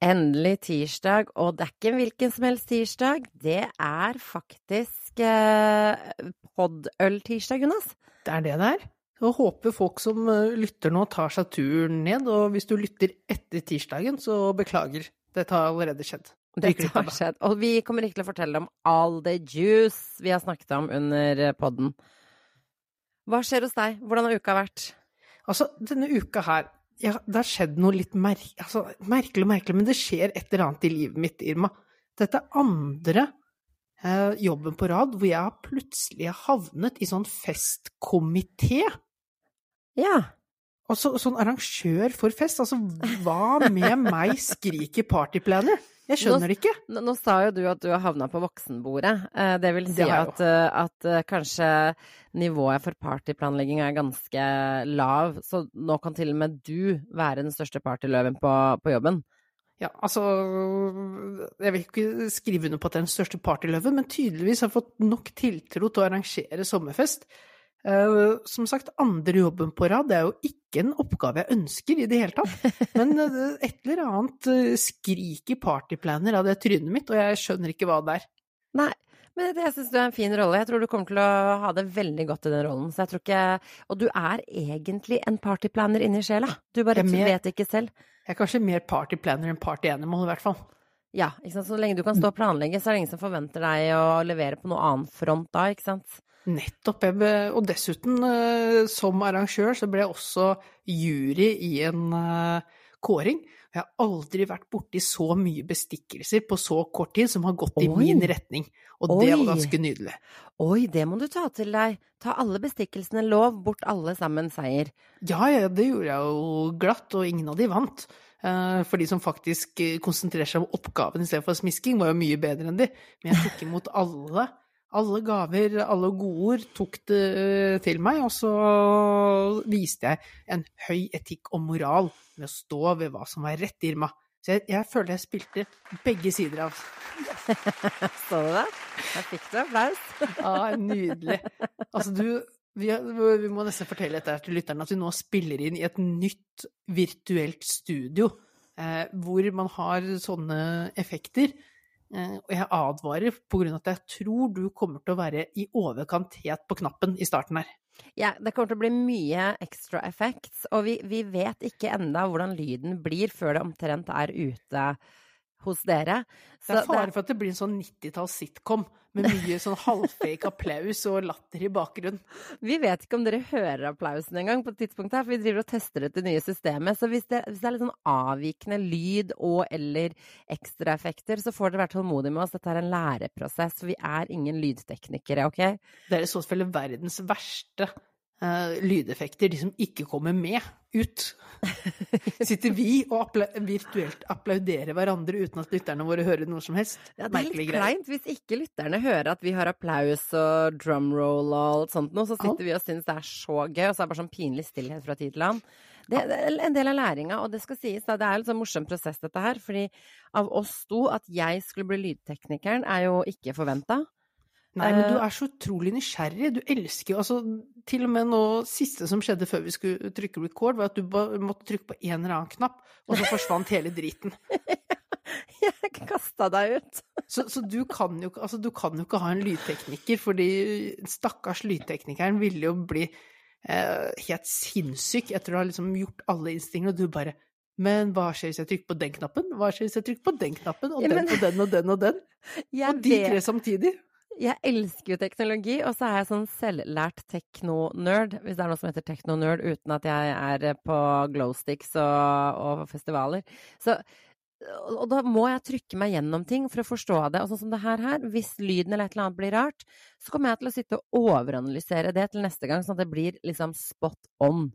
Endelig tirsdag, og det er ikke en hvilken som helst tirsdag. Det er faktisk eh, podøl-tirsdag, Jonas. Det er det det er. Så håper folk som eh, lytter nå, tar seg turen ned. Og hvis du lytter etter tirsdagen, så beklager. Dette har allerede skjedd. Dette har skjedd. Og vi kommer ikke til å fortelle om all the juice vi har snakket om under eh, podden. Hva skjer hos deg? Hvordan har uka vært? Altså, denne uka her ja, det har skjedd noe litt mer, altså, merkelig og merkelig, men det skjer et eller annet i livet mitt, Irma. Dette er andre eh, jobben på rad hvor jeg plutselig har havnet i sånn festkomité. Ja. Og så, sånn arrangør for fest. Altså, hva med meg skriker partyplaner? Jeg skjønner det ikke. Nå, nå, sa jo du at du har havna på voksenbordet. Eh, det vil si det at, eh, at, eh, kanskje nivået for partyplanlegging er ganske lav, så nå kan til og med du være den største partyløven på, på jobben. Ja, altså Jeg vil ikke skrive under på at det er den største partyløven, men tydeligvis har jeg fått nok tiltro til å arrangere sommerfest som sagt, andre jobben på rad det er jo ikke en oppgave jeg ønsker i det hele tatt. Men uh, et eller annet skrik skriker partyplaner av det trynet mitt, og jeg skjønner ikke hva det er. Nei, men det, jeg syns du er en fin rolle. Jeg tror du kommer til å ha det veldig godt i den rollen. Så jeg tror ikke Og du er egentlig en partyplaner inni sjela. Du bare mer, vet ikke selv. Jeg er kanskje mer partyplaner enn partyanimal, i hvert fall. Ja, ikke sant. Så lenge du kan stå og planlegge, så er det ingen som forventer deg å levere på noe annen front da, ikke sant. Nettopp. Og dessuten, eh, som arrangør, så ble jeg også jury i en eh, kåring. Jeg har aldri vært borti så mye bestikkelser på så kort tid som har gått Oi. i min retning. Og Oi. det var ganske nydelig. Oi, det må du ta til deg. Ta alle bestikkelsene lov, bort alle sammen seier. Ja, ja, det gjorde jeg jo glatt, og ingen av de vant. Eh, for de som faktisk konsentrerer seg om oppgaven istedenfor smisking, var jo mye bedre enn de. Men jeg tok imot alle alle gaver, alle godord, tok det eh, til meg, og så viste jeg en høy etikk og moral med å stå ved hva som var rett, Irma. Så jeg, jeg føler jeg spilte begge sider av Så du det? Der fikk du applaus. ja, nydelig. Altså, du vi, vi, må nesten fortelle dette til lytterne at vi nå spiller inn i et nytt virtuelt studio. Eh, hvor man har sånne effekter og jeg advarer på grunn av at jeg tror du kommer til å være i overkant het på knappen i starten her. Ja, det kommer til å bli mye extra effects, og vi, vi vet ikke enda hvordan lyden blir før det omtrent er ute hos dere. Så det er fare for at det blir en sånn 90-talls sitcom med mye sånn halvfake applaus og latter i bakgrunnen. Vi vet ikke om dere hører applausen engang på et tidspunkt her, for vi driver og tester ut det nye systemet. Så hvis det, hvis det er litt sånn avvikende lyd og eller ekstraeffekter, så får dere være tålmodige med oss. Dette er en læreprosess, for vi er ingen lydteknikere, OK? Det er i så fall verdens verste uh, lydeffekter, de som ikke kommer med ut. Sitter vi og appla virtuelt applauderer hverandre uten at lytterne våre hører noe som helst? Ja, det er litt kleint hvis ikke lytterne hører at vi har applaus og drumroll og alt sånt noe, så sitter vi og syns det er så gøy, og så er det bare sånn pinlig stillhet fra tid til annen. Det, det, er en del av læringa, og det skal sies, da, det er en sånn morsom prosess dette her, fordi av oss to, at jeg skulle bli lydteknikeren, er jo ikke forventa. Nei, men du eh, er så utrolig nysgjerrig. Du elsker jo altså Til og med nå siste som skjedde før vi skulle trykke record, var at du måtte trykke på en eller annen knapp, og så forsvant hele driten. Jeg kasta deg ut. så, så du, kan jo, altså, du kan jo ikke ha en lydtekniker, fordi stakkars lydteknikeren ville jo bli eh, helt sinnssyk etter å ha liksom gjort alle innstillinger, og du bare men hva skjer hvis jeg trykker på den knappen? Hva skjer hvis jeg trykker på den knappen? Og ja, men... den og den og den og den? og de tre samtidig? Jeg elsker jo teknologi, og så er jeg sånn selvlært tekno-nerd, hvis det er noe som heter tekno-nerd, uten at jeg er på glowsticks og, og festivaler. Så, og da må jeg trykke meg gjennom ting for å forstå det. Og sånn som det her, her, hvis lyden eller et eller annet blir rart, så kommer jeg til å sitte og overanalysere det til neste gang, sånn at det blir liksom spot on.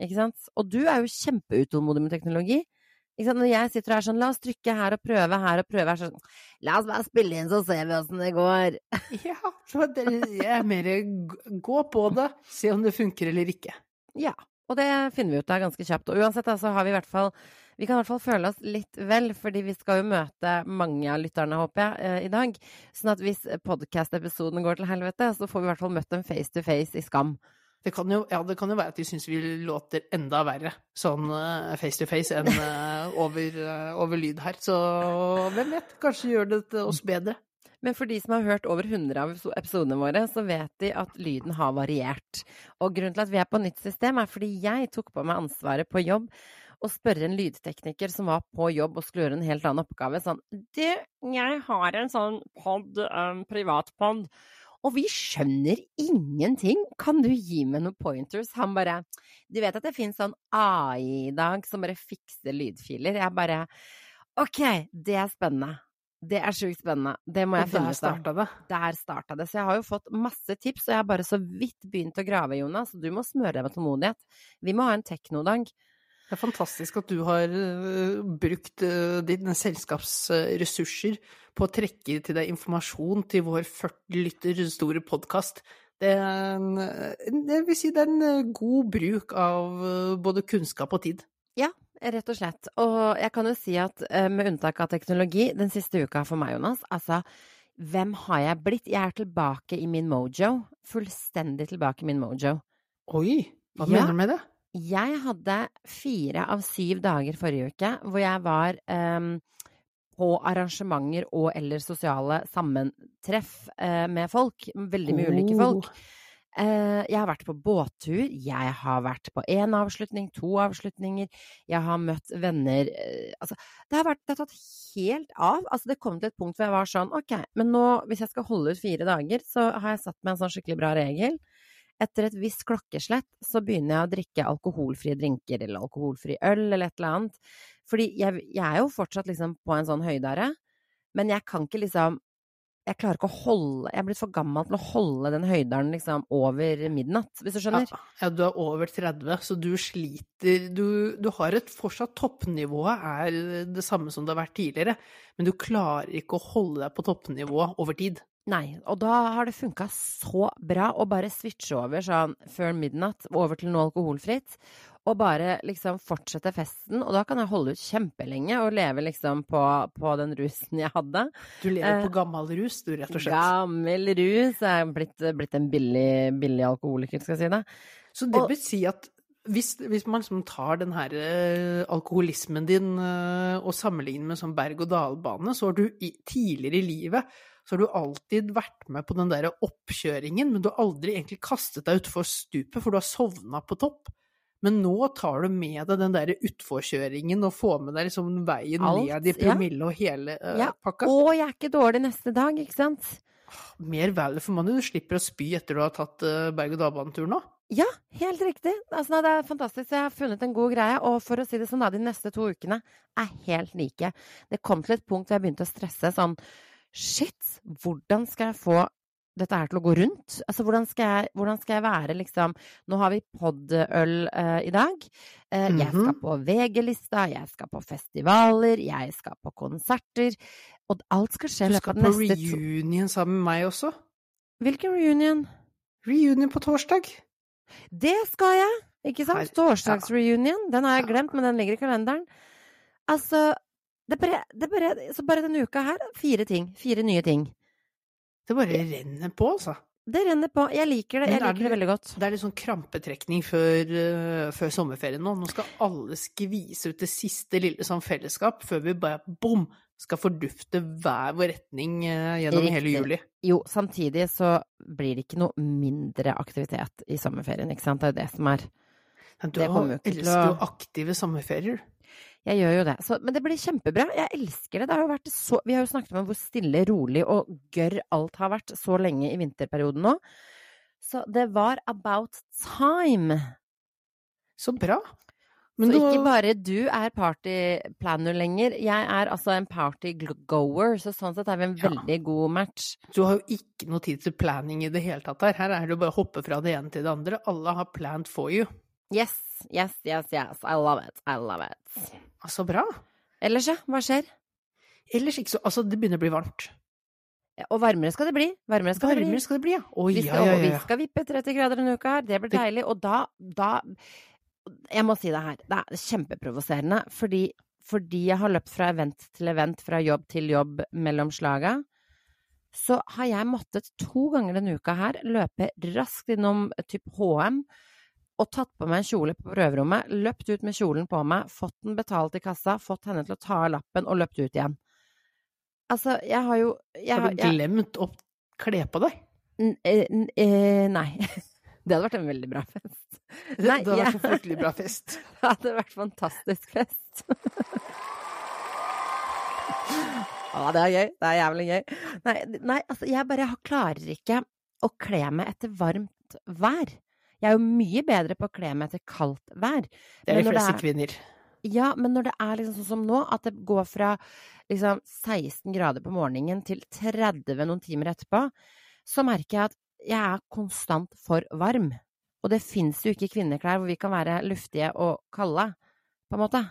Ikke sant? Og du er jo kjempeutålmodig med teknologi. Når jeg sitter og er sånn La oss trykke her og prøve her og prøve her, sånn La oss bare spille inn, så ser vi åssen det går. ja, så det er mer gå på det, se om det funker eller ikke. Ja, og det finner vi ut av ganske kjapt. Og uansett, så har vi i hvert fall vi kan i hvert fall føle oss litt vel, fordi vi skal jo møte mange av lytterne, håper jeg, eh, i dag. Sånn at hvis podkast-episoden går til helvete, så får vi i hvert fall møtt dem face to face i Skam. Det kan jo, ja, det kan jo være at de syns vi låter enda verre sånn face to face enn eh, over, eh, over lyd her. Så hvem vet, kanskje gjør det oss bedre. Men for de som har hørt over 100 av episodene våre, så vet de at lyden har variert. Og grunnen til at vi er på nytt system, er fordi jeg tok på meg ansvaret på jobb å spørre en lydtekniker som var på jobb og skulle gjøre en helt annen oppgave, sånn Du, jeg har en sånn pod, um, privatpod, og vi skjønner ingenting. Kan du gi meg noen pointers? Han bare Du vet at det finnes sånn AI i dag som bare fikser lydfiler? Jeg bare Ok, det er spennende. Det er sjukt spennende. Det må jeg finne ut av. Der starta det. Så jeg har jo fått masse tips, og jeg har bare så vidt begynt å grave, Jonas. Så du må smøre deg med tålmodighet. Vi må ha en teknodag. Det er fantastisk at du har eh, brukt uh, dine selskapsressurser på å trekke til deg informasjon til vår 40 lytter store podkast. Det, er det vil si det er en eh, god bruk av eh, både kunnskap og tid. Ja, Rett og slett. Og jeg kan jo si at eh, med unntak av teknologi, den siste uka for meg, Jonas, altså hvem har jeg blitt? Jeg er tilbake i min mojo. Fullstendig tilbake i min mojo. Oi, hva Ja. mener du med det? Jeg hadde fire av syv dager forrige uke hvor jeg var um, på arrangementer og eller sosiale sammentreff uh, med folk. Veldig mye ulike folk. Uh, jeg har vært på båttur, jeg har vært på én avslutning, to avslutninger, jeg har møtt venner uh, Altså, det har, vært, det har tatt helt av. Altså, det kom til et punkt hvor jeg var sånn Ok, men nå, hvis jeg skal holde ut fire dager, så har jeg satt meg en sånn skikkelig bra regel. Etter et visst klokkeslett så begynner jeg å drikke alkoholfrie drinker eller alkoholfri øl eller et eller annet. Fordi jeg, jeg er jo fortsatt liksom på en sånn høydare, men jeg kan ikke liksom jeg klarer ikke å holde Jeg er blitt for gammel til å holde den høydaren liksom over midnatt, hvis du skjønner? Ja, ja, du er over 30, så du sliter Du, du har et fortsatt toppnivået er det samme som det har vært tidligere, men du klarer ikke å holde deg på toppnivået over tid. Nei, og da har det funka så bra å bare switche over sånn før midnatt, over til noe alkoholfritt, og bare liksom fortsette festen. Og da kan jeg holde ut kjempelenge og leve liksom på, på den rusen jeg hadde. Du lever Eh, på gammel rus, du, rett og slett. Gammel rus. Jeg er blitt, blitt en billig, billig alkoholiker, skal jeg si det. Så det Og- vil si at hvis, hvis man liksom tar den her eh, alkoholismen din eh, og sammenligner med sånn berg-og-dal-bane, så har du i, tidligere i livet så har du alltid vært med på den der oppkjøringen, men du har aldri egentlig kastet deg utfor stupet, for du har sovna på topp. Men nå tar du med deg den der utforkjøringen og får med deg liksom veien Alt, ned i ja. promille og hele uh, Ja, pakka. Og jeg er ikke dårlig neste dag, ikke sant? Mer value for money. Du slipper å spy etter du har tatt uh, berg-og-dal-banetur nå. Ja, helt riktig. Altså, nei, det er fantastisk. Jeg har funnet en god greie. Og for å si det sånn, da, de neste to ukene er helt like. Det kom til et punkt hvor jeg begynte å stresse sånn Shit, hvordan skal jeg få dette her til å gå rundt? Altså, hvordan skal jeg, hvordan skal jeg være, liksom Nå har vi podøl uh, i dag. Eh, Jeg skal Mhm. på VG-lista, jeg skal på festivaler, jeg skal på konserter. Og alt skal skje i Du løpet skal på reunion sammen med meg også. Hvilken reunion? Reunion på torsdag. Det skal jeg! Ikke sant? Torsdagsreunion. Den har jeg glemt, men den ligger i kalenderen. Altså det bare, det bare, Så bare denne uka her, fire ting. Fire nye ting. Det bare renner på, altså. Det renner på. Jeg liker det. Jeg er liker det det- veldig godt. Det er litt sånn krampetrekning før, uh, før sommerferien nå. Nå skal alle skvise ut det siste lille sånn fellesskap før vi bare bom skal fordufte hver vår retning uh, gjennom hele juli. Jo, samtidig så blir det ikke noe mindre aktivitet i sommerferien, ikke sant. Det er jo det som er Men Du elsker jo aktive sommerferier. Jeg gjør jo det. Så, men det blir kjempebra. Jeg elsker det. det har så, vi har jo snakket om hvor stille, rolig og gørr alt har vært så lenge i vinterperioden nå. Så det var about time. Så bra. Men så du, ikke bare du er partyplanner lenger, jeg er altså en partygoer, så sånn sett er vi en Ja. veldig god match. du har jo ikke noe tid til planning i det hele tatt her. Her er det jo bare å hoppe fra det ene til det andre. Alle har planned for you. Yes, yes, yes, yes. I love it. I love it. Så bra. Ellers, ja, hva skjer? Ellers ikke så Altså, det begynner å bli varmt. Og varmere skal det bli. Varmere skal det bli. Skal det bli, ja. Oi, Vi ja, skal, ja, vi skal vippe 30 grader denne uka her, det blir deilig. Og da, da Jeg må si det her, det er kjempeprovoserende. Fordi, fordi jeg har løpt fra event til event, fra jobb til jobb mellom slaga. så har jeg måttet to ganger denne uka her løpe raskt innom typ HM og tatt på meg en kjole på prøverommet, løpt ut med kjolen på meg, fått den betalt i kassa, fått henne til å ta av lappen og løpt ut igjen. Altså, jeg har jo jeg, Har du jeg- glemt å kle på deg? N eh, eh, nei. Det hadde vært en veldig bra fest. Nei, det hadde vært jeg- en fryktelig bra fest. Det hadde vært fantastisk fest. Ja, det er gøy. Det er jævlig gøy. Nei, nei, altså, jeg bare klarer ikke å kle meg etter varmt vær. Jeg er jo mye bedre på å kle meg til kaldt vær. Det er de fleste er- kvinner. Ja, men når det er liksom sånn som nå, at det går fra liksom 16 grader på morgenen til 30 noen timer etterpå, så merker jeg at jeg er konstant for varm. Og det fins jo ikke kvinneklær hvor vi kan være luftige og kalde, på en måte.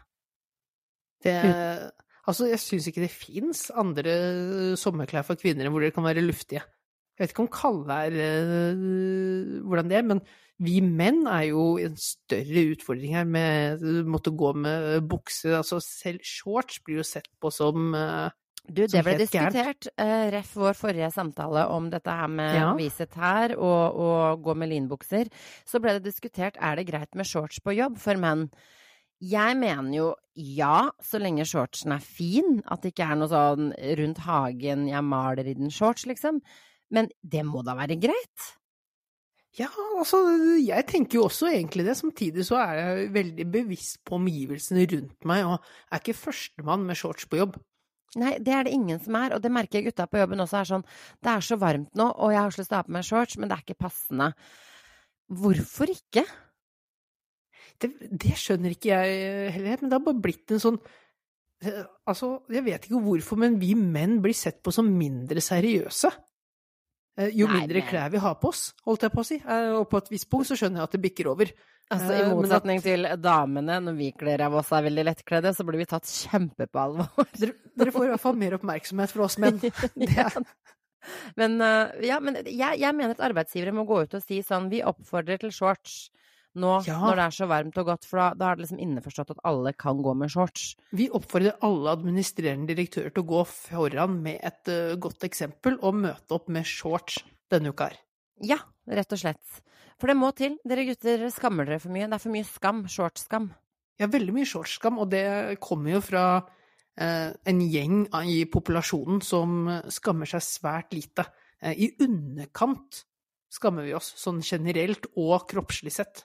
Det, altså, jeg syns ikke det fins andre sommerklær for kvinner enn hvor dere kan være luftige. Jeg vet ikke om Kalle er øh, hvordan det er, men vi menn er jo en større utfordring her med å måtte gå med bukse. Altså, selv shorts blir jo sett på som øh, Du, det ble diskutert, eh, ref vår forrige samtale om dette her med Ja. vise tær og, og gå med linbukser. Så ble det diskutert er det greit med shorts på jobb for menn. Jeg mener jo ja, så lenge shortsen er fin, at det ikke er noe sånn rundt hagen jeg maler i den shorts, liksom. Men det må da være greit? Ja, altså, jeg tenker jo også egentlig det. Samtidig så er jeg veldig bevisst på omgivelsene rundt meg, og er ikke førstemann med shorts på jobb. Nei, det er det ingen som er, og det merker jeg gutta på jobben også er sånn Det er så varmt nå, og jeg har så lyst til å ha på meg shorts, men det er ikke passende. Hvorfor ikke? Det, det skjønner ikke jeg heller men det har bare blitt en sånn eh, Altså, jeg vet ikke hvorfor, men vi menn blir sett på som mindre seriøse. Eh, Jo Nei, mindre men- klær vi har på oss, holdt jeg på å si. Eh, Og på et visst punkt så skjønner jeg at det bikker over. Altså, Eh, I motsetning at... til damene, når vi kler av oss er veldig lettkledde, så blir vi tatt kjempe på alvor. Dere, dere får i hvert fall mer oppmerksomhet fra oss menn. Er, Men, ja, men jeg, jeg mener at arbeidsgivere må gå ut og si sånn Vi oppfordrer til shorts nå Ja. når det er så varmt og godt, for da, da er det liksom innforstått at alle kan gå med shorts. vi oppfordrer alle administrerende direktører til å gå foran med et uh, godt eksempel og møte opp med shorts denne uka her. Ja, rett og slett. For det må til. Dere gutter skammer dere for mye. Det er for mye skam. Shortskam. Ja, veldig mye shortskam, og det kommer jo fra eh, en gjeng i populasjonen som skammer seg svært lite. Eh, I underkant skammer vi oss, sånn generelt og kroppslig sett.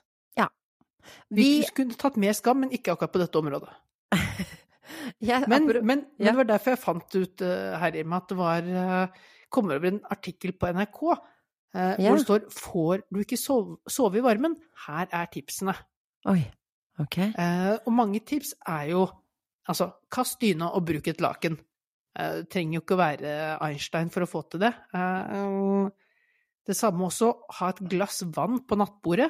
Vi, Vi skulle tatt mer skam, men ikke akkurat på dette området. jeg, Men, men, men ja. det var derfor jeg fant ut uh, her Irma, at det var uh, kommer over en artikkel på NRK uh, Ja. hvor det står 'Får du ikke sove, sove i varmen? Her er tipsene'. Oi. Ok. Og mange tips er jo altså kast dyna og bruk et laken. Det trenger jo ikke å være Einstein for å få til det. Det samme også, ha et glass vann på nattbordet.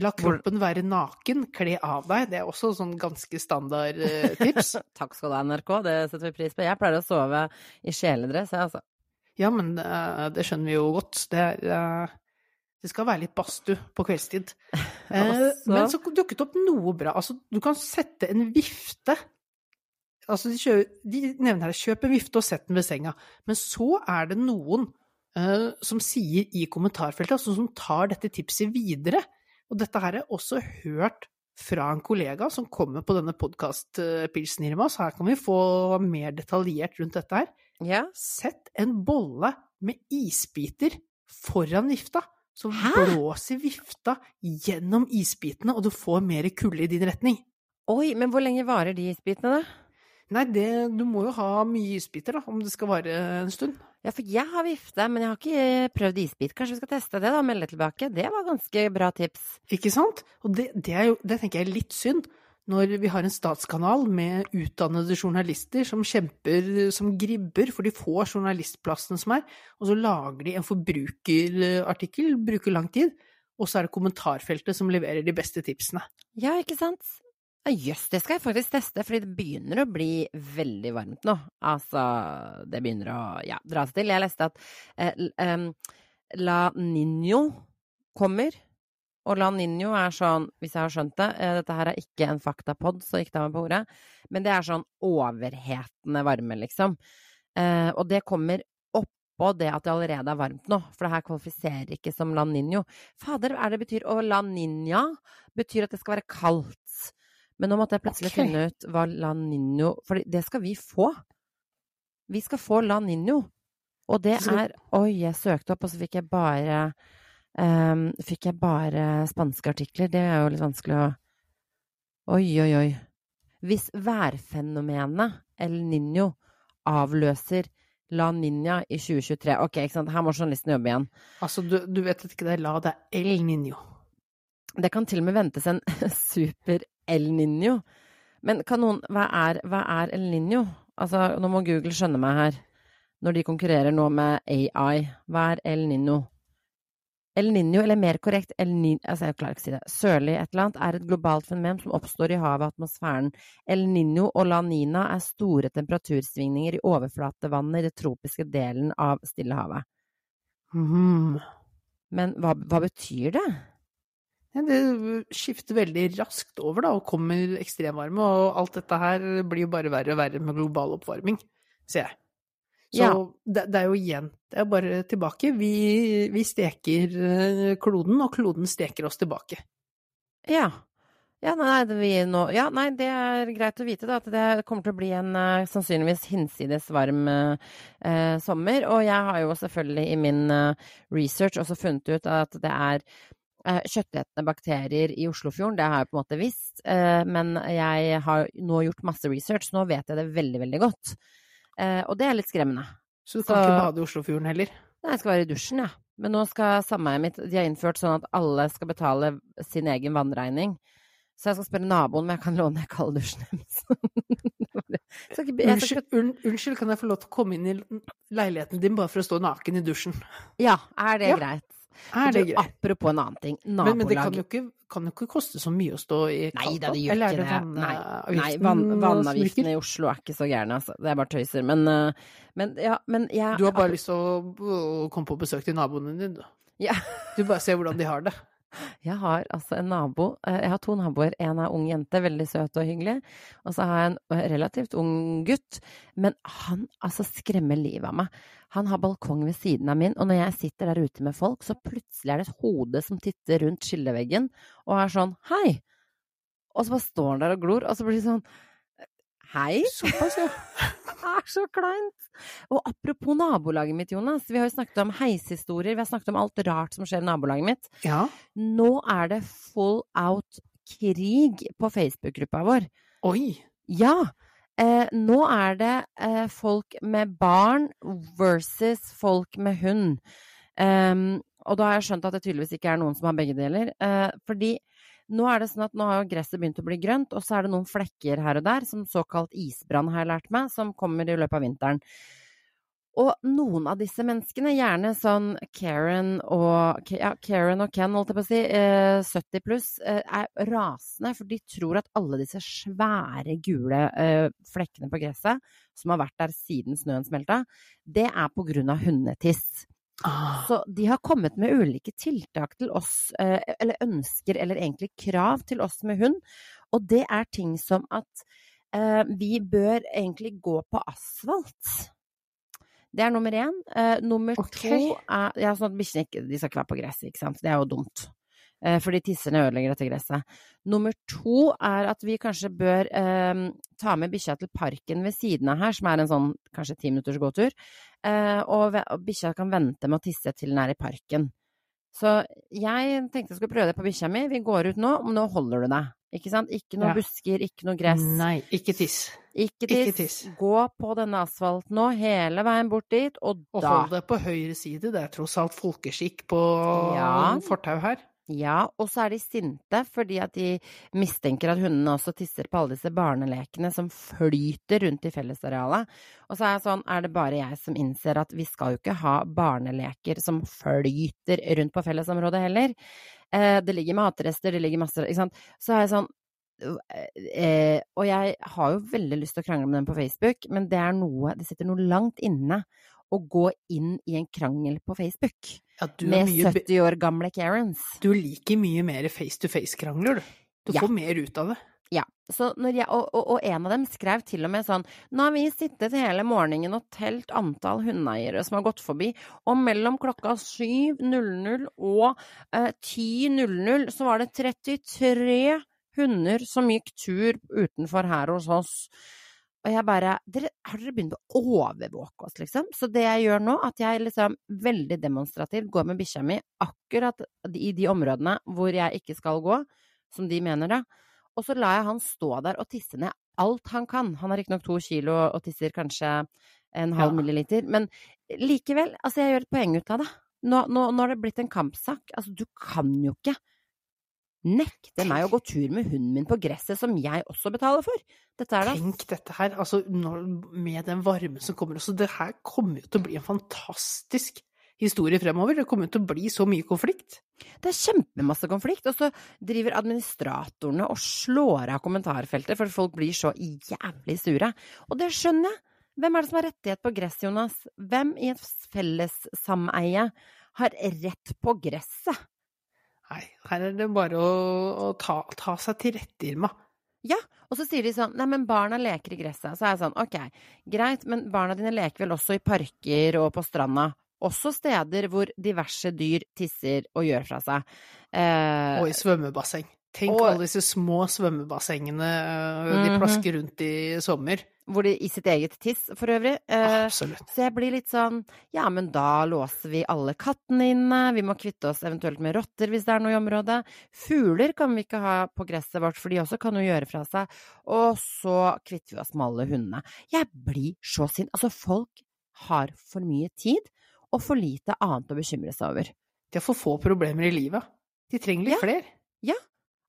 La kroppen være naken, kle av deg. Det er også sånn ganske standard eh, tips. Takk skal du ha, NRK. Det setter vi pris på. Jeg pleier å sove i kjeledress, jeg, altså. Ja, men uh, det skjønner vi jo godt. Det, eh, det skal være litt badstue på kveldstid. Uh, men så dukket det opp noe bra. Altså, du kan sette en vifte Altså, de, kjører, de nevner her 'kjøp en vifte og sett den ved senga'. Men så er det noen som sier i kommentarfeltet, altså som tar dette tipset videre. Og dette her har jeg også hørt fra en kollega som kommer på denne podkast-pilsen, Irma, så her kan vi få mer detaljert rundt dette her. Ja. Sett en bolle med isbiter foran vifta. Så Hæ? blåser vifta gjennom isbitene, og du får mer kulde i din retning. Oi, men hvor lenge varer de isbitene, da? Nei, det, du må jo ha mye isbiter, da, om det skal vare en stund. Ja, for jeg har vifte, men jeg har ikke prøvd isbit. Kanskje vi skal teste det, da? og Melde tilbake. Det var ganske bra tips. Ikke sant? Og det, det, er jo, det tenker jeg er litt synd, når vi har en statskanal med utdannede journalister som kjemper som gribber for de få journalistplassene som er, og så lager de en forbrukerartikkel, bruker lang tid, og så er det kommentarfeltet som leverer de beste tipsene. Ja, ikke sant? Jøss, det skal jeg faktisk teste, fordi det begynner å bli veldig varmt nå. Altså, det begynner å ja, dra seg til. Jeg leste at eh, La Niño kommer. Og La Niño er sånn, hvis jeg har skjønt det, eh, dette her er ikke en faktapod, så ikke ta meg på ordet, men det er sånn overhetende varme, liksom. Eh, og det kommer oppå det at det allerede er varmt nå, for det her kvalifiserer ikke som La Niño. Fader, er det betyr Og La Niña betyr at det skal være kaldt. Men nå måtte jeg plutselig okay. finne ut hva La Nino For det skal vi få. Vi skal få La Nino. Og det er Oi, jeg søkte opp, og så fikk jeg bare um, Fikk jeg bare spanske artikler. Det er jo litt vanskelig å Oi, oi, oi. Hvis værfenomenet El Niño avløser La Niña i 2023 Ok, ikke sant, her må journalisten jobbe igjen. Altså, du, du vet ikke det er la, det er El Niño. Det kan til og med ventes en super El Niño. Men kan noen Hva er, hva er El Niño? Altså, nå må Google skjønne meg her. Når de konkurrerer nå med AI. Hva er El Niño? El Niño, eller mer korrekt El Ni... Altså, jeg klarer ikke å si det. Sørlig et eller annet er et globalt fenomen som oppstår i havet og atmosfæren. El Niño og La Nina er store temperatursvingninger i overflatevannet i det tropiske delen av Stillehavet. Mm. Men hva, hva betyr det? Det skifter veldig raskt over, da, og kommer ekstremvarme, og alt dette her blir jo bare verre og verre med global oppvarming, ser jeg. Så Ja. det, det er jo igjen, det er bare tilbake. Vi, vi steker eh, kloden, og kloden steker oss tilbake. Ja. Ja, nei, det, vi nå, ja, nei, det er greit å vite da, at det kommer til å bli en eh, sannsynligvis hinsides varm eh, sommer. Og jeg har jo selvfølgelig i min eh, research også funnet ut at det er kjøttetende bakterier i Oslofjorden. Det har jeg på en måte visst, eh, men jeg har nå gjort masse research, nå vet jeg det veldig, veldig godt. Eh, og det er litt skremmende. Så du kan Så- ikke bade i Oslofjorden heller. Nei, jeg skal være i dusjen, jeg. Ja. Men nå skal sameiet mitt De har innført sånn at alle skal betale sin egen vannregning. Så jeg skal spørre naboen om jeg kan låne kalddusjen deres. Unnskyld, unnskyld, kan jeg få lov til å komme inn i leiligheten din bare for å stå naken i dusjen? Ja, er det Ja, greit? Er det Du, greit? Apropos en annen ting. Men, men det kan jo ikke, kan jo ikke koste så mye å stå i Nei kaldt da, det gjør ikke det. Nei, vannavgiften nei vann, vannavgiftene i Oslo er ikke så gærne, altså. Det er bare tøyser. Men, eh, men ja, men jeg Du har bare lyst til å komme på besøk til naboene dine, du. Ja. Du bare ser hvordan de har det. Jeg har altså en nabo eh, Jeg har to naboer. En er ung jente, veldig søt og hyggelig. Og så har jeg en relativt ung gutt. Men han altså skremmer livet av meg. Han har balkong ved siden av min, og når jeg sitter der ute med folk, så plutselig er det et hode som titter rundt skilleveggen og er sånn Hei! Og så bare står han der og glor, og så blir det sånn Hei? Såpass, ja. Er så kleint! Og apropos nabolaget mitt, Jonas. Vi har jo snakket om heishistorier. Vi har snakket om alt rart som skjer i nabolaget mitt. Ja. Nå er det full out krig på Facebook-gruppa vår. Oi. Ja! Eh, nå er det eh, folk med barn versus folk med hund. Um, og da har jeg skjønt at det tydeligvis ikke er noen som har begge deler. Eh, fordi nå er det sånn at nå har gresset begynt å bli grønt, og så er det noen flekker her og der, som såkalt isbrann har jeg lært meg, som kommer i løpet av vinteren. Og noen av disse menneskene, gjerne sånn Karen og, ja, Karen og Ken, holdt jeg på å si, eh, 70 pluss, eh, er rasende, for de tror at alle disse svære gule eh, flekkene på gresset, som har vært der siden snøen smelta, det er på grunn av hundetiss. Ah. Så de har kommet med ulike tiltak til oss, eh, eller ønsker, eller egentlig krav til oss med hund, og det er ting som at eh, vi bør egentlig gå på asfalt. Det er nummer én. Eh, nummer okay. to er ja, sånn at bikkjene skal ikke være på gresset, ikke sant. Det er jo dumt. Eh, fordi tisserne ødelegger dette gresset. Nummer to er at vi kanskje bør eh, ta med bikkja til parken ved siden av her, som er en sånn kanskje ti minutters gåtur. Eh, og og bikkja kan vente med å tisse til den er i parken. Så jeg tenkte jeg skulle prøve det på bikkja mi. Vi går ut nå, men nå holder du deg. Ikke sant? Ikke noe Ja. busker, ikke noe gress. Nei, ikke tiss. Ikke Ikke tiss. tiss. Gå på denne asfalten nå, hele veien bort dit, og da Og hold deg på høyre side, det er tross alt folkeskikk på Ja. fortau her. Ja, og så er de sinte fordi at de mistenker at hundene også tisser på alle disse barnelekene som flyter rundt i fellesarealet. Og så er jeg sånn, er det bare jeg som innser at vi skal jo ikke ha barneleker som flyter rundt på fellesområdet heller. Eh, det ligger matrester, det ligger masse Ikke sant. Så er jeg sånn eh, Og jeg har jo veldig lyst til å krangle med dem på Facebook, men det er noe Det sitter noe langt inne å gå inn i en krangel på Facebook Ja, du, med mye, 70 år gamle Karens. du liker mye mer face to face-krangler, du. Du Ja. får mer ut av det. Ja. Jeg, og, og, og en av dem skrev til og med sånn Nå har vi sittet hele morgenen og telt antall hundeeiere som har gått forbi, og mellom klokka 7.00 og eh, 10.00 så var det 33 hunder som gikk tur utenfor her hos oss. Og jeg bare dere, Har dere begynt å overvåke oss, liksom? Så det jeg gjør nå, at jeg liksom veldig demonstrativt går med bikkja mi akkurat i de områdene hvor jeg ikke skal gå, som de mener, da. Og så lar jeg han stå der og tisse ned alt han kan. Han har riktignok to kilo og tisser kanskje en halv Ja. milliliter, men likevel, altså jeg gjør et poeng ut av det. Nå, nå, nå har det blitt en kampsak. Altså, du kan jo ikke nekte meg å gå tur med hunden min på gresset som jeg også betaler for. Dette er da Tenk dette her, altså når, med den varmen som kommer også. Det her kommer jo til å bli en fantastisk historie fremover. Det kommer jo til å bli så mye konflikt. Det er kjempemasse konflikt, og så driver administratorene og slår av kommentarfeltet for folk blir så jævlig sure. Og det skjønner jeg. Hvem er det som har rettighet på gress, Jonas? Hvem i et fellessameie har rett på gresset? Nei, her er det bare å, å ta, ta seg til rette, Irma. Ja, og så sier de sånn Nei, men barna leker i gresset. Så er jeg sånn Ok, greit, men barna dine leker vel også i parker og på stranda? Også steder hvor diverse dyr tisser og gjør fra seg. Eh, Og i svømmebasseng. Tenk og- alle disse små svømmebassengene øh, de Mhm. plasker rundt i sommer. hvor de i sitt eget tiss, for øvrig. Eh, Absolutt. Så jeg blir litt sånn Ja, men da låser vi alle kattene inne. Vi må kvitte oss eventuelt med rotter hvis det er noe i området. Fugler kan vi ikke ha på gresset vårt, for de også kan jo gjøre fra seg. Og så kvitter vi oss med alle hundene. Jeg blir så sint. Altså, folk har for mye tid og for lite annet å bekymre seg over. De har for få problemer i livet. De trenger litt Ja. flere.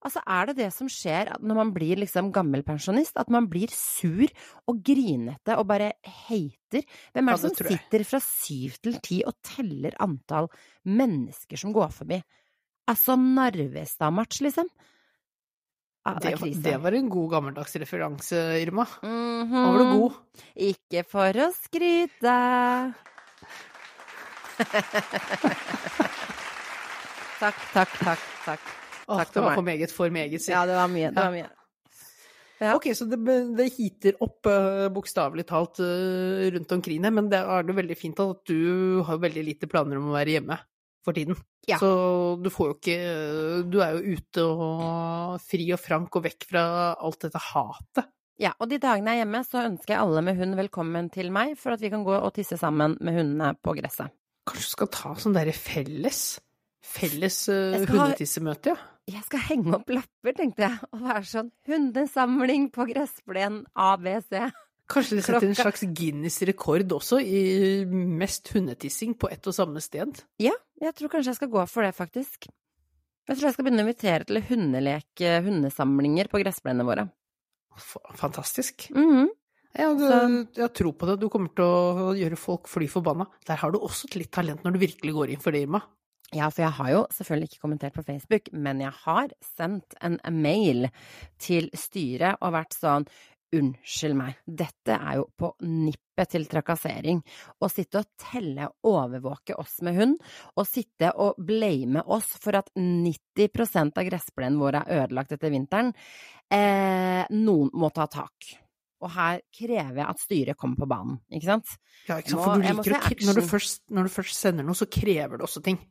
Altså, er det det som skjer når man blir liksom gammel pensjonist? At man blir sur og grinete og bare hater? Hvem er det som sitter fra syv til ti og teller antall mennesker som går forbi? Altså Narvestad-match, liksom. Ja, det Det, var- det var en god gammeldags referanse, Irma. Mhm. Da var du god. Ikke for å skryte. takk, takk, takk. takk. Åh, Takk det for var meg. for meget, for meget. Ja, det var mye. Det var mye. Ja. Ok, så det, det hiter opp uh, bokstavelig talt eh, rundt omkring deg, men det er det veldig fint at du har veldig lite planer om å være hjemme for tiden. Ja. Så du får jo ikke Du er jo ute og fri og frank og vekk fra alt dette hatet. Ja, og de dagene jeg er hjemme, så ønsker jeg alle med hund velkommen til meg, for at vi kan gå og tisse sammen med hundene på gresset. Kanskje du skal ta sånn derre felles Felles hundetissemøte, ja. Jeg skal henge opp lapper, tenkte jeg, og være sånn hundesamling på gressplen ABC. Kanskje de setter en slags Guinness-rekord også i mest hundetissing på ett og samme sted? Ja, jeg tror kanskje jeg skal gå for det, faktisk. Jeg tror jeg skal begynne å invitere til hundelek, eh, hundesamlinger på gressplenene våre. Fantastisk. Fantastisk. -hmm. Ja, du, Så- jeg tror på det. Du kommer til å gjøre folk fly forbanna. Der har du også et litt talent når du virkelig går inn for det, Irma. Ja, for jeg har jo selvfølgelig ikke kommentert på Facebook, men jeg har sendt en mail til styret og vært sånn Unnskyld meg, dette er jo på nippet til trakassering. Å sitte og telle overvåke oss med hund, og sitte og blame oss for at 90% av gressplenen vår er ødelagt etter vinteren. Eh, noen må ta tak. Og her krever jeg at styret kommer på banen, ikke sant? Ja, ikke sant? For du liker å når du, først, når du først sender noe, så krever det også ting.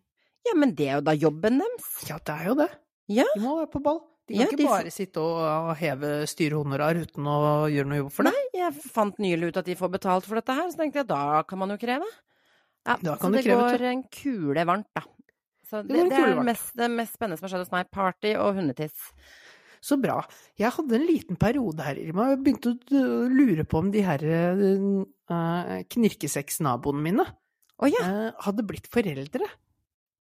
Ja, men det er jo da jobben deres. Ja, det er jo det. Ja. De må være på ball. De kan Ja, ikke de bare sitte og heve styrehonorar uten å gjøre noe jobb for det. Nei, jeg fant nylig ut at de får betalt for dette her, så tenkte jeg da kan man jo kreve. Ja, Da kan så det kreve, går en kule varmt, da. Så Det det, det, er det mest, det mest spennende som har skjedd hos meg. Party og hundetiss. Så bra. Jeg hadde en liten periode her, Irma. Jeg begynte å lure på om de her uh, knirkeseksnaboene mine oh, ja. uh, hadde blitt foreldre.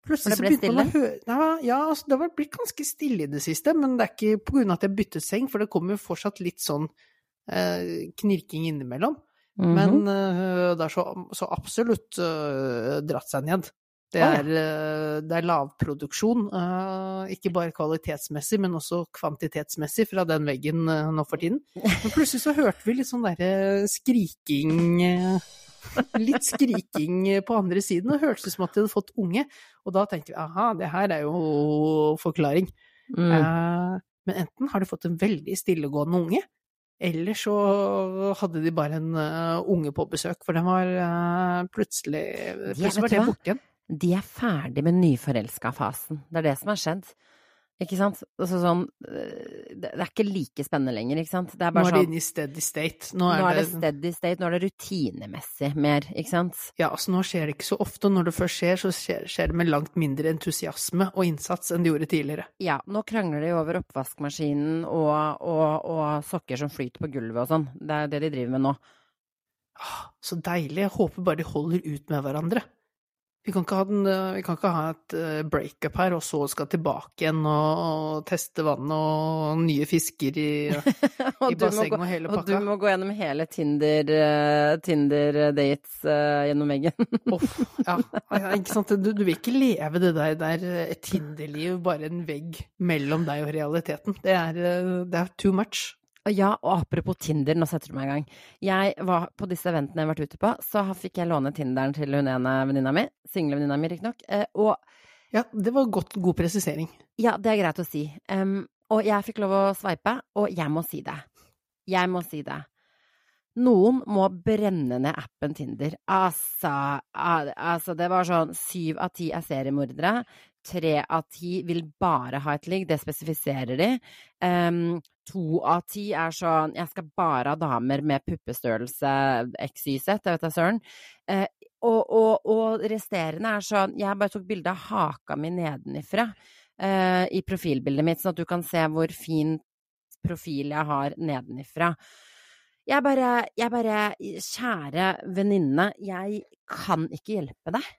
Plutselig så begynte man å høre ja, ja, altså, det har blitt ganske stille i det siste, men det er ikke på grunn av at jeg byttet seng, for det kommer jo fortsatt litt sånn eh, knirking innimellom. Mhm. Men uh, det har så, så absolutt uh, dratt seg ned. Det ja. er, eh, det er lavproduksjon, eh, ikke bare kvalitetsmessig, men også kvantitetsmessig fra den veggen nå for tiden. Men plutselig så hørte vi litt sånn derre skriking Litt skriking på andre siden, og hørtes ut som at de hadde fått unge. Og da tenkte vi aha, det her er jo forklaring. Mm. Eh, Men enten har de fått en veldig stillegående unge, eller så hadde de bare en uh, unge på besøk, for den var uh, plutselig Plutselig var det borte igjen. De er ferdig med nyforelska-fasen. Det er det som har skjedd. Ikke sant? Altså sånn øh, Det er ikke like spennende lenger, ikke sant? nå er de sånn, inne i steady state. Nå er, nå er det, det, steady state, nå er det rutinemessig mer, ikke sant? Ja, altså nå skjer det ikke så ofte, og når det først skjer, så skjer, skjer, det med langt mindre entusiasme og innsats enn det gjorde tidligere. Ja, nå krangler de over oppvaskmaskinen og, og, og sokker som flyter på gulvet og sånn. Det er det de driver med nå. Ah, så deilig. Jeg håper bare de holder ut med hverandre. Vi kan, den, eh, vi kan ikke ha, et eh, breakup her, og så skal tilbake igjen og, og teste vann og nye fisker i, i bassenget og hele pakka. Og du må gå gjennom hele Tinder-dates Tinder dates uh, gjennom veggen. Uff, ja, ikke sant. Du, du, vil ikke leve det der, der Tinder-liv, bare en vegg mellom deg og realiteten. Det er, det er too much. Ja, og apropos Tinder, nå setter du meg i gang. Jeg var på disse eventene jeg har vært ute på, så fikk jeg låne Tinderen til hun ene venninna mi. Singlevenninna mi, riktignok. Eh, og Ja, det var godt, god presisering. Ja, det er greit å si. Um, og jeg fikk lov å sveipe, og jeg må si det. Jeg må si det. Noen må brenne ned appen Tinder. Altså, altså det var sånn syv av ti er seriemordere tre av ti vil bare ha et ligg, det spesifiserer de. Um, to av ti er sånn jeg skal bare ha damer med puppestørrelse XYZ, jeg vet da søren. Uh, og, og, og, resterende er sånn jeg bare tok bilde av haka mi nedenifra uh, i profilbildet mitt, sånn at du kan se hvor fin profil jeg har nedenifra. Jeg bare, jeg bare Kjære venninne, jeg kan ikke hjelpe deg.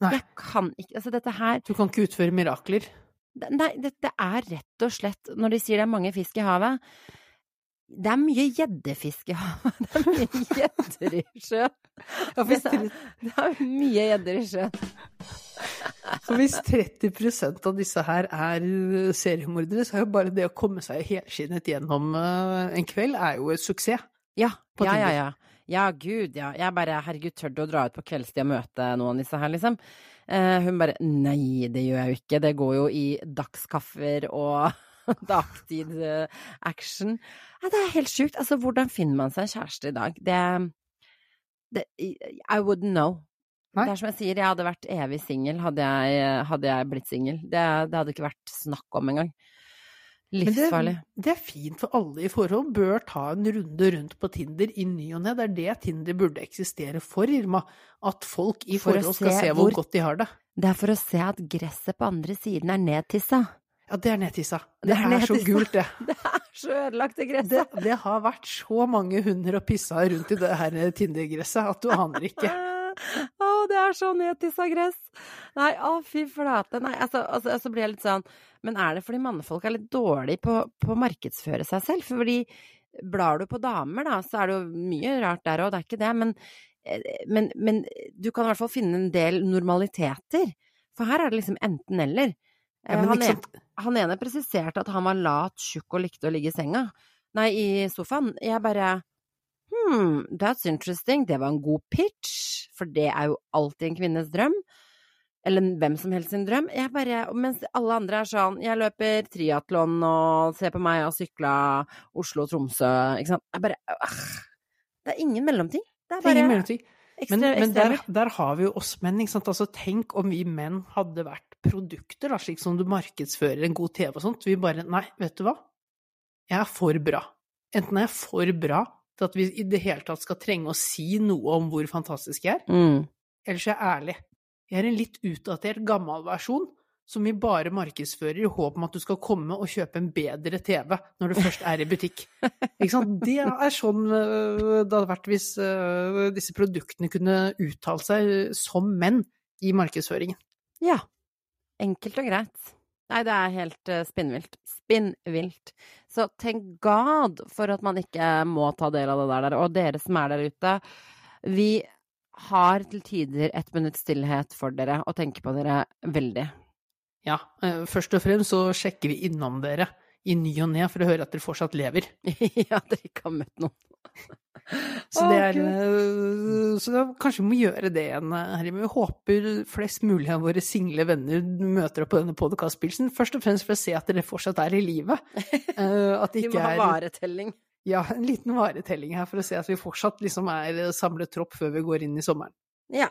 Nei. Jeg kan ikke Altså, dette her Du kan ikke utføre mirakler? Nei, dette er rett og slett Når de sier det er mange fisk i havet det er mye gjeddefisk i havet. Det er mye gjedder i sjøen. Det, er, mye gjedder i sjøen. Så hvis 30% av disse her er seriemordere, så er jo bare det å komme seg helskinnet gjennom eh, en kveld, er jo et suksess. Ja, ja, ja, ja. Ja, gud, ja. Jeg bare herregud, tør du å dra ut på kveldstid og møte noen av disse her, liksom? Eh, hun bare nei, det gjør jeg jo ikke. Det går jo i dagskaffer og dagtid-action. Ja, det er helt sjukt. Altså, hvordan finner man seg en kjæreste i dag? Det, det I wouldn't know. Nei. Det er som jeg sier, jeg hadde vært evig singel hadde, hadde, jeg blitt singel. Det, det, hadde ikke vært snakk om engang. Livsfarlig. Det, det, er fint for alle i forhold. Bør ta en runde rundt på Tinder i ny og ne. Det er det Tinder burde eksistere for, Irma. At folk i for forhold skal se, se hvor, hvor, godt de har det. Det er for å se at gresset på andre siden er nedtissa. Ja, det er nedtissa. Det, det er, er så gult, det. Det er så ødelagt, det gresset. Det, det har vært så mange hunder og pissa rundt i det her Tinder-gresset at du aner ikke. Å, det er så nedtissa gress! Nei, å, fy flate. Nei, altså, altså, altså blir jeg litt sånn Men er det fordi mannfolk er litt dårlige på, på å markedsføre seg selv? Fordi blar du på damer, da, så er det jo mye rart der òg, det er ikke det. Men, eh, men, men, du kan i hvert fall finne en del normaliteter. For her er det liksom enten-eller. Ja, han, en, han ene presiserte at han var lat, tjukk og likte å ligge i senga. Nei, i sofaen. Jeg bare Hm, that's interesting. Det var en god pitch, for det er jo alltid en kvinnes drøm. Eller hvem som helst sin drøm. Jeg bare, mens alle andre er sånn Jeg løper triatlon og ser på meg og sykla Oslo-Tromsø, ikke sant. Jeg bare øh, Det er ingen mellomting. Det er bare ingen mellomting. Men, men der, der, har vi jo oss menn, ikke sant. Altså, tenk om vi menn hadde vært produkter, da, slik som du markedsfører en god TV og sånt. Vi bare Nei, vet du hva? Jeg er for bra. Enten er jeg for bra til at vi i det hele tatt skal trenge å si noe om hvor fantastisk jeg er. Mm. Ellers er jeg ærlig. Jeg er en litt utdatert, gammel versjon som vi bare markedsfører i håp om at du skal komme og kjøpe en bedre TV når du først er i butikk. Ikke sant? Det er sånn øh, det hadde vært hvis øh, disse produktene kunne uttalt seg som menn i markedsføringen. Ja. Enkelt og greit. Nei, det er helt uh, spinnvilt. Spinnvilt. Så tenk God for at man ikke må ta del av det der. Og dere som er der ute, vi har til tider et minutts stillhet for dere og tenker på dere veldig. Ja, uh, først og fremst så sjekker vi innom dere i ny og ne for å høre at dere fortsatt lever. ja, dere ikke har møtt noen. Så, det er, Gud. eh, så da, kanskje vi må gjøre det igjen, eh, Herre. Men vi håper flest mulig av våre single venner møter opp på denne podkastpilsen. Først og fremst for å se at dere fortsatt er i live. Eh, At det ikke er Vi må ha varetelling. ja, en liten varetelling her, for å se at vi fortsatt liksom er samlet tropp før vi går inn i sommeren. Ja.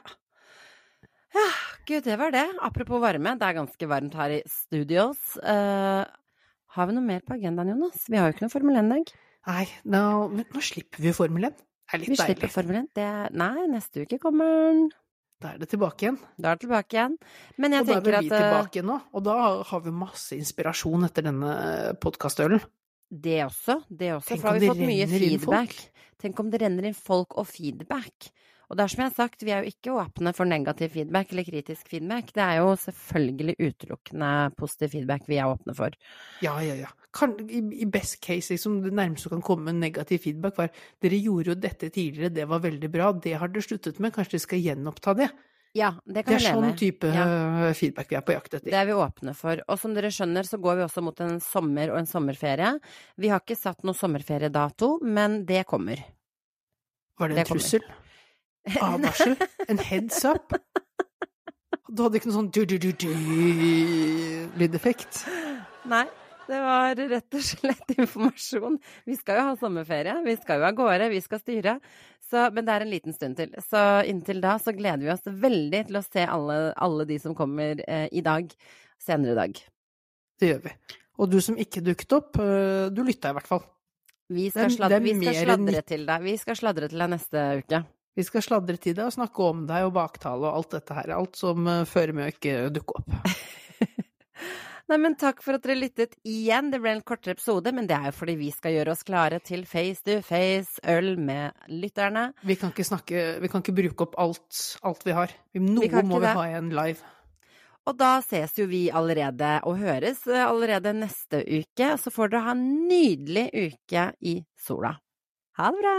Ja, gud, det var det. Apropos varme, det er ganske varmt her i studios. Eh, har vi noe mer på agendaen, Jonas? Vi har jo ikke noe Formel 1-dag. Nei, nå, nå slipper vi Formel 1. Det er Vi litt slipper. Formel 1. Det nei, neste uke kommer den. Da er det tilbake igjen. Da er det tilbake igjen. Men jeg og da er vi at eh, tilbake igjen nå, og da har vi masse inspirasjon etter denne podkastølen. det også, det også. Tenk For da har vi fått mye feedback. Tenk om det renner inn folk og feedback. Og det er som jeg har sagt, vi er jo ikke åpne for negativ feedback eller kritisk feedback. Det er jo selvfølgelig utelukkende positiv feedback vi er åpne for. Ja, ja, ja. Kan, i, I best case, liksom, det nærmeste du kan komme med negativ feedback, var dere gjorde jo dette tidligere, det var veldig bra, det har dere sluttet med, kanskje dere skal gjenoppta det? Ja, det Det kan er vi leve sånn type Ja. øh, feedback vi er på jakt etter. Det er vi åpne for. Og som dere skjønner, så går vi også mot en sommer og en sommerferie. Vi har ikke satt noen sommerferiedato, men det kommer. Var det det en kommer. Advarsel? En heads up? Du hadde ikke noe sånn du-du-du-du-lydeffekt? Nei, det var rett og slett informasjon. Vi skal jo ha sommerferie, vi skal jo av gårde, vi skal styre. Så, men det er en liten stund til. Så inntil da så gleder vi oss veldig til å se alle, alle de som kommer eh, i dag, senere i dag. Det gjør vi. Og du som ikke dukket opp, øh, du lytta i hvert fall. Vi skal, sladre, vi skal sladre til deg. Vi skal sladre til deg neste uke. Vi skal sladre til deg og snakke om deg og baktale og alt dette her. Alt som øh, fører med å ikke dukke opp. Nei, men takk for at dere lyttet igjen. Det ble en kortere episode, men det er jo fordi vi skal gjøre oss klare til face to face øl med lytterne. Vi kan ikke snakke Vi kan ikke bruke opp alt, alt vi har. Noe vi må vi det. ha igjen live. Og da ses jo vi allerede og høres eh, allerede neste uke. Så får dere ha en nydelig uke i sola. Ha det bra!